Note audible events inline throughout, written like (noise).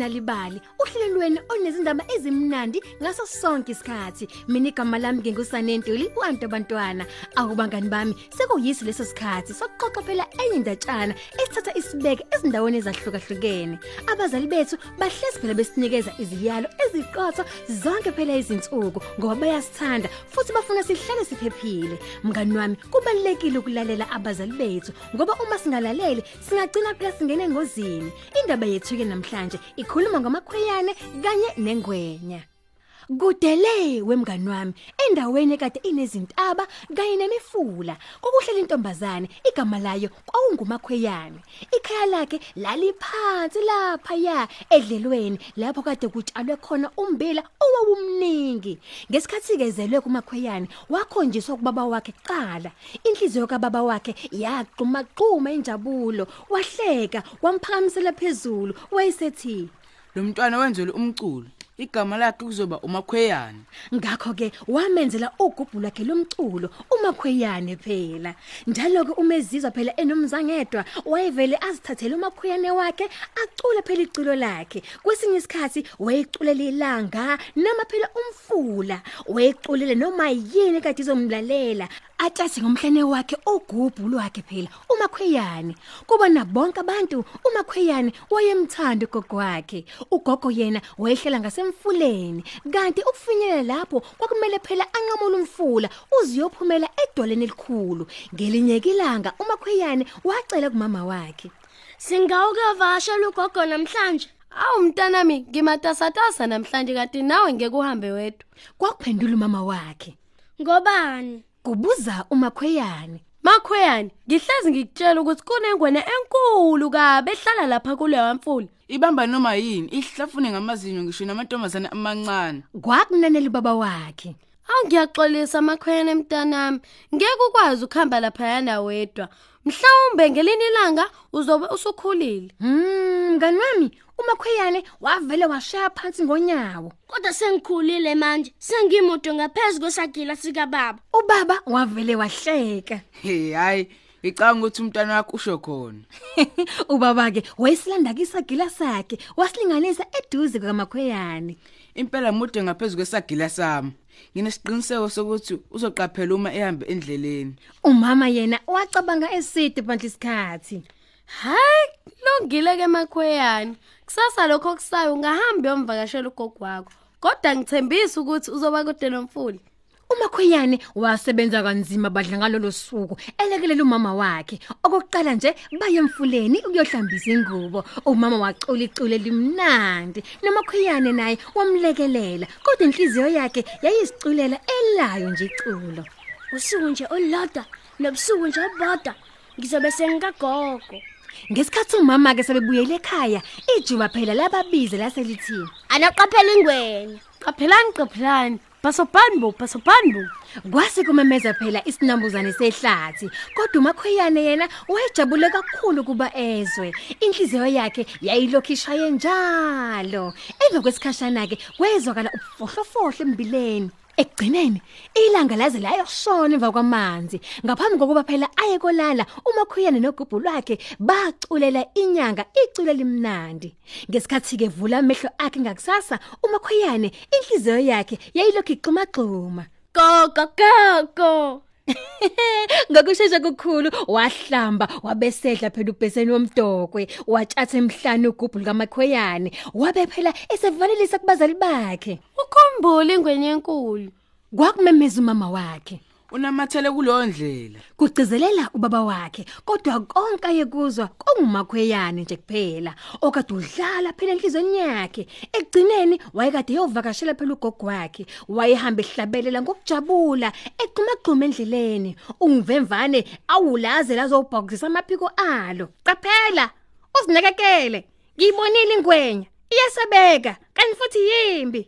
bangani benalibali uhlelweni onezindaba ezimnandi ngaso sonke isikhathi. Mina igama lami ngingusanentuli uantu abantwana akubangani bami sekuyisi leso sikhathi sokuxoxa phela enye indatshana esithatha isibeke ezindaweni ezahlukahlukene. Abazali bethu bahlezi phela besinikeza iziyalo eziqotho zonke phela izinsuku ngoba bayasithanda futhi bafuna sihlale siphephile. Mngani wami kubalekile ukulalela abazali bethu ngoba uma singalaleli singagcina phela singene engozini. Indaba yethu ke namhlanje ikhuluma ngamakhweyane kanye nengwenya. Kudele wemngani wami endaweni ekade inezintaba kanye nemifula. Kokuhlela intombazane igama layo kwawungumakhweyane. Ikhaya lakhe laliphansi lapha ya edlelweni lapho kade kutshalwe khona umbila owawumningi. Ngesikhathi kezelwe kumakhweyane wakhonjiswa kubaba wakhe qala inhliziyo kababa wakhe yaqhuma qhuma injabulo wahleka wamphakamisela phezulu wayesethi lo mntwana wenzelwe umculo igama lakhe kuzoba umakhweyane Ngakho ke wamenzela ugubhu lakhe lomculo umakhweyane phela. Njalo ke umezizwa phela enomzangedwa wayevele azithathele umakhweyane wakhe acule phela iculo lakhe. Kwesinye isikhathi wayeculela ilanga noma phela umfula. Wayeculele noma yini kade izomlalela. Atshathi ngomhlane wakhe ugubhu lwakhe phela umakhweyane. Kuba nabonke abantu umakhweyane wayemthanda ugogo wakhe. Ugogo yena wayehlela ngasemfuleni kanti ukufinyelela lapho kwakumele phela anqamule umfula uziyophumela edoleni elikhulu. Ngelinye ilanga umakhweyane wacela kumama wakhe. Singawukavasha ugogo namhlanje. Awu mntanami ngimatasatasa namhlanje kanti nawe ngeke uhambe wedwa. Kwakuphendula umama wakhe. Ngobani? Kubuza umakhweyane. Makhweyane, ngihlezi ngikutshela ukuthi kunengwene enkulu kabe ehlala lapha kuleyo mfula. ibamba noma yini ihlafune ngamazinyo ngisho namantombazane amancane Kwakunanele baba wakhe. Awu ngiyaxolisa makhweyane mntanami, ngeke ukwazi ukuhamba lapha yana wedwa. Mhlawumbe ngelinye ilanga uzobe usukhulile. Hmm, mngani wami, umakhweyane wavele washaya phansi ngonyawo. Kodwa sengikhulile manje. Sengimoto ngaphezulu kwesagila sika baba. Ubaba wavele wahleka. he hayi ngicanga ukuthi umntwana wakho usho khona (laughs) Ubaba ke wayesilanda kisagila sakhe, wasilinganisa eduze kwamakhweyane. impela mude ngaphezulu kwesagila sami nginesiqiniseko sokuthi uzoqaphela uma ehamba endleleni Umama yena wacabanga eside phansi isikhathi. Hayi, lungile ke makhweyane. Kusasa lokho kusayo ungahamba uyomvakashela ugogo wakho. Kodwa ngithembisa ukuthi uzoba kude nomfula. Umakhweyane wasebenza kanzima badla ngalolu suku elekelela umama wakhe. Okokuqala nje baye emfuleni ukuyohlambisa ingubo. Umama wacula icule limnandi. Nomakhweyane naye wamlekelela. Kodwa inhliziyo yakhe yayisiculela elayo nje iculo. Usuku nje olodwa nobusuku nje obodwa. Ngizobe sengikagogo. Ngesikhathi umama ke sebebuyele ekhaya, ijuba phela lababize laselithini. Anoqaphela ingwenya. Qaphelani qaphelani. Basobhani bo, basobhani bo. Kwase kumemeza phela isinambuzane sehlathi, kodwa umakhweyane yena wayejabule kakhulu kuba ezwe. Inhliziyo yakhe yayilokhu ishaye njalo. Emva kwesikhashana ke kwezwakala ubufohlofohlo embileni. Ekugcineni ilanga laze layoshona emva kwamanzi ngaphambi kokuba phela aye kolala umakhuyane nogubhu lwakhe baculela inyanga icule limnandi ngesikhathi ke vula amehlo akhe ngakusasa umakhuyane inhliziyo yakhe yayilokhu ixhumaxhuma Gogo gogo. (laughs) Ngokusheshsha kukhulu wahlamba wabesedla phela ubheseni womdokwe watshatha emhlanje ugubhu likaMakhweyane wabe phela esevalelisa kubazali bakhe Ukhumbule ingwenye enkulu. Kwakumemeza umama wakhe. Unamathele kuleyo ndlela. Kugcizelela ubaba wakhe kodwa konke ayekuzwa kungumakhweyane nje kuphela okade udlala phela enhlizweni yakhe. Ekugcineni wayekade yovakashela phela ugogo wakhe wayehamba ehlabelela ngokujabula eqhumaqhuma endleleni ungivemvane awulaze lazobhokisa amaphiko alo. Qaphela uzinakekele ngiyibonile ingwenya iyasabeka kanti futhi yimbi.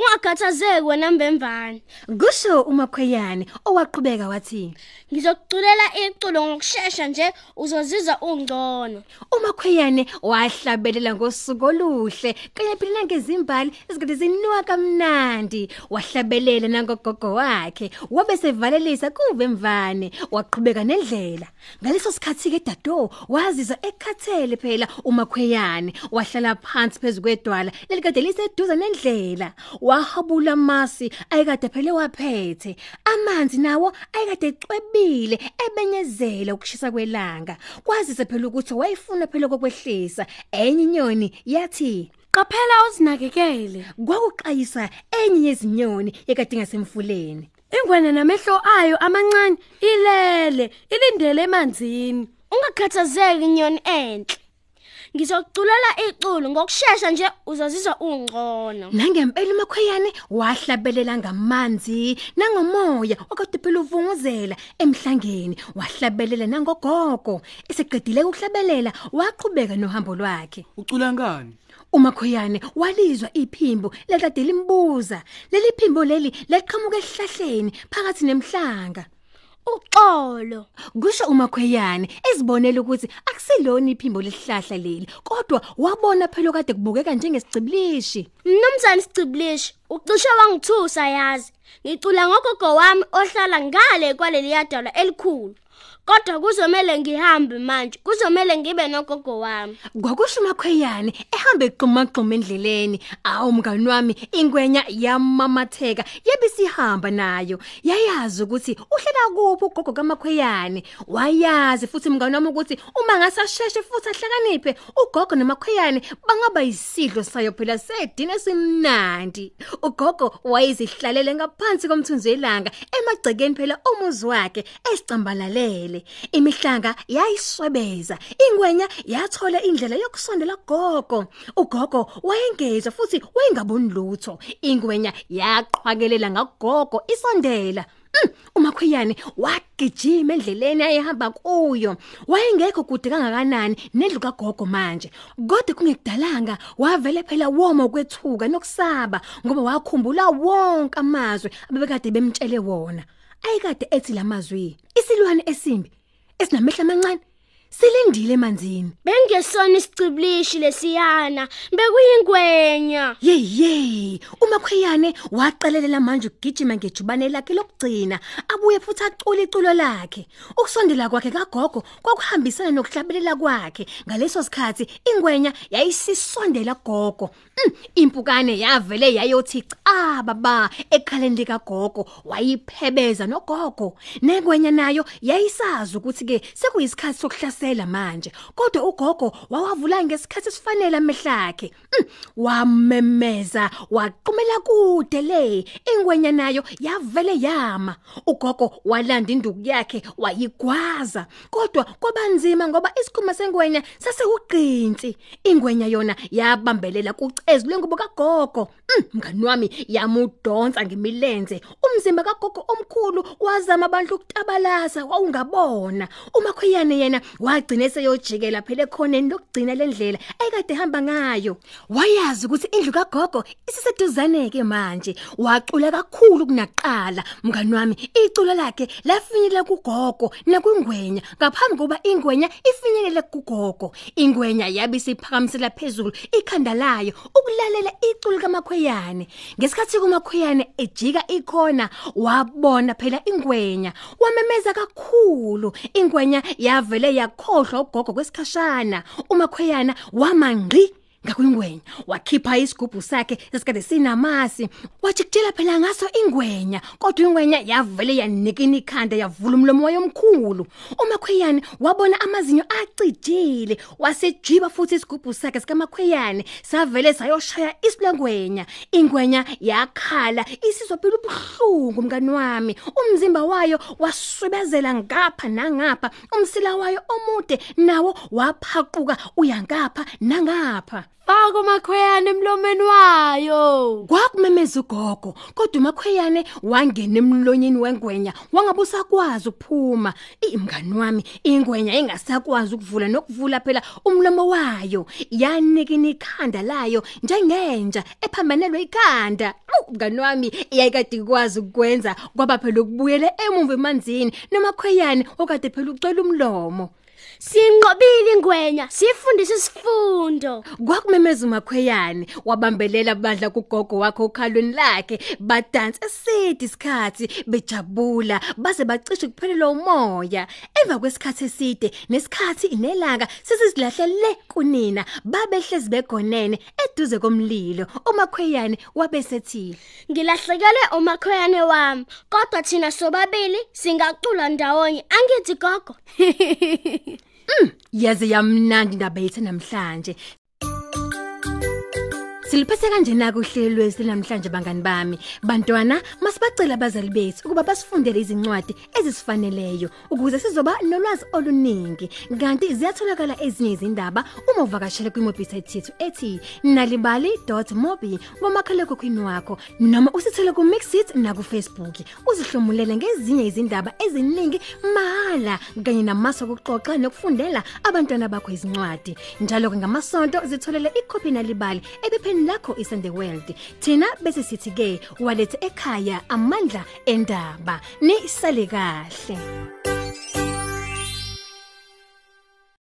Ungakhathazeki wena mbemvane. Kusho umakhweyane owaqhubeka wathi ngizokuculela iculo ngokusheshsha nje uzozizwa ungcono. umakhweyane wahlabelela ngosuku oluhle kanye phela nangezimbali ezikade zinuka kamnandi. Wahlabelela nangogogo wakhe wabe sevalelisa kuve mvane waqhubeka nendlela. Ngaleso sikhathi ke dado wazizwa ekhathele phela umakhweyane. Wahlala phansi phezukwedwala lelikade liseduza nendlela. Wahabula amasi ayekade phela waphethe. Amanzi nawo ayekade ecwebile ebenyezela ukushisa kwelanga. Kwazise phela ukuthi wayefuna phela kokwehlisa enye inyoni yathi qaphela uzinakekele. Kwakuqayisa enye yezinyoni ekade ngasemfuleni. Ingwenya namehlo ayo amancane ilele ilindele emanzini. Ungakhathazeki nyoni enhle. Ngizokuculela iculo ngokusheshsha nje uzozizwa ungcono. Nangempela umakhweyane wahlabelela ngamanzi nangomoya okade phela uvunguzela emhlangeni wahlabelela nangogogo eseqedile ukuhlabelela waqhubeka nohambo lwakhe. Ucula ngani? Umakhweyane walizwa iphimbo lekade limbuza leli phimbo leli laqhamuka esihlahleni phakathi nemhlanga. Uxolo. Kusho umakhweyane ezibonela ukuthi akusilona iphimbo lesihlahla leli kodwa wabona phela kade kubukeka njengesiciblishi. Mnumzane Siciblishi ucishe wangithusa yazi. Ngicula ngogogo wami ohlala ngale kwaleli yadala elikhulu. Kodwa kuzomela ngihambe manje kuzomela ngibe nogogo wami. Kwakusho umakhweyane ehambe eqhumaqhuma endleleni. Awu mngani wami ingwenya yamamatheka yebisihamba nayo. Yayazi ukuthi uhlela kuphi ugogo kamakhweyane wayazi futhi mngani wami ukuthi uma ngasasheshe futhi ahlakaniphe ugogo namakhweyane bangaba isidlo sayo phela sedine simnandi ugogo wayezihlalele ngaphansi komthunzi welanga emagcekeni phela umuzi wakhe esicambalalele imihlanga yayiswebeza ingwenya yathola indlela yokusondela gogo. Ugogo wayengezwa futhi wayengaboni lutho. Ingwenya yaqhwakelela ngagogo isondela. Mm, umakhweyane wagijima endleleni ayehamba kuyo. Wayengekho kude kangakanani nendlu kagogo manje. Kodwa kungekudalanga wavele phela woma ukwethuka nokusaba ngoba wakhumbula wonke amazwi abebekade bemtshele wona. Ayikade ethi lamazwi isilwane esimbi esinamehla amancane. Silindile emanzini bengesona isiciblishi lesiyana bekuyingwenya Yeyey, umakhweyane waqalelela manje ukugijima ngejubane lakhe lokugcina, abuye futhi acula iculo lakhe. Ukusondela kwakhe kagogo kwakuhambisana nokuhlabelela kwakhe. Ngaleso sikhathi ingwenya yayisisondela gogo. Mm, impukane yavele yayothi cha baba ekhaleni likagogo wayiphebeza nogogo. Negwenya nayo yayisazi ukuthi ke sekuyisikhathi sokuhlasela manje. Kodwa ugogo wawavula ngesikhathi esifanele amehla akhe. Mm, wamemeza waqhumela kude le ingwenya nayo yavele yama ugogo walanda induku yakhe wayigwaza kodwa kwabanzima ngoba isikhuma sengwenya sasekuqinsi ingwenya yona yabambelela kucezu lengubo kagogo mm, mngani wami yamudonsa ngemilenze umzimba kagogo omkhulu wazama abantu ukutabalasa wawungabona umakhweyane yena wagcina eseyojikela phela ekhoneni lokugcina lendlela ayikade hamba ngayo. Wayazi ukuthi indlu kagogo isiseduzane ke manje wacula kakhulu kunaqala. Mngani wami iculo lakhe lafinyelela kugogo nakwingwenya ngaphambi kuba ingwenya ifinyelele kugogo. Ingwenya yabisiphakamisela phezulu ikhanda layo ukulalela iculo kamakhweyane ngesikhathi kumakhweyane ejika ikhona wabona phela ingwenya wamemeza kakhulu. Ingwenya yavele yakhohlwa ugogo kwesikhashana umakhweyana wamangqi ngakwingwenya wakhipha isigubhu sakhe sesikade sinamasi wajikijela phela ngaso ingwenya kodwa ingwenya yavele yanikina ikhanda yavula umlomo wayo omkhulu umakhweyane wabona amazinyo acijile wasejiba futhi isigubhu sakhe sikamakhweyane savele sayoshaya isilangwenya ingwenya yakhala isizwa phela ubuhlungu mngani wami. Umzimba wayo waswebezela ngapha nangapha umsila wayo omude nawo waphaquka uyangapha nangapha. Faka umakhweyane emlomeni wayo. Kwakumemeza ugogo kodwa umakhweyane wangena emlonyeni wengwenya wangabusa kwazi ukuphuma. Imngani wami ingwenya engasakwazi ukuvula nokuvula phela umlomo wayo. Yanika ikhanda layo njengenja ephambanelwe ikhanda. Awu, mngani wami iyayikade ikwazi ukwenza kwaba phela ukubuyele emumva emanzini nomakhweyane okade phela ucela umlomo. Sinqobile ingwenya, sifundise isifundo. Kwakumemeza umakhweyane wabambelela badla kugogo wakhe okhalweni lakhe badansa esidi isikhathi bejabula baze bacishe kuphelela umoya emva kwesikhathi eside nesikhathi nelanga sesizilahlele kunina babehlezi begonene eduze komlilo umakhweyane wabesethi Ngilahlekele umakhoyane wami, kodwa thina sobabili singacula ndawonye. Angithi gogo. (laughs) yaze yamnandi indaba yethu namhlanje. Siliphethe kanjena kuhlelo lwesi namhlanje bangani bami. Bantwana masibacela abazali bethu ukuba basifundele izincwadi ezisifaneleyo ukuze sizoba nolwazi oluningi. Kanti ziyatholakala ezinye izindaba uma uvakashela kwi-website yethu ethi nalibali.mobi ngomakhalekhukhwini wakho noma usithele ku Mixit na ku Facebook uzihlomulele ngezinye izindaba eziningi mahala kanye namasu okuxoxa nokufundela abantwana bakho izincwadi. Njalo ke ngamasonto zitholele ikhophi nalibali ebipheni lakho iSunday World. Thina bese sithi ke walethe ekhaya amandla endaba. Ni sale kahle.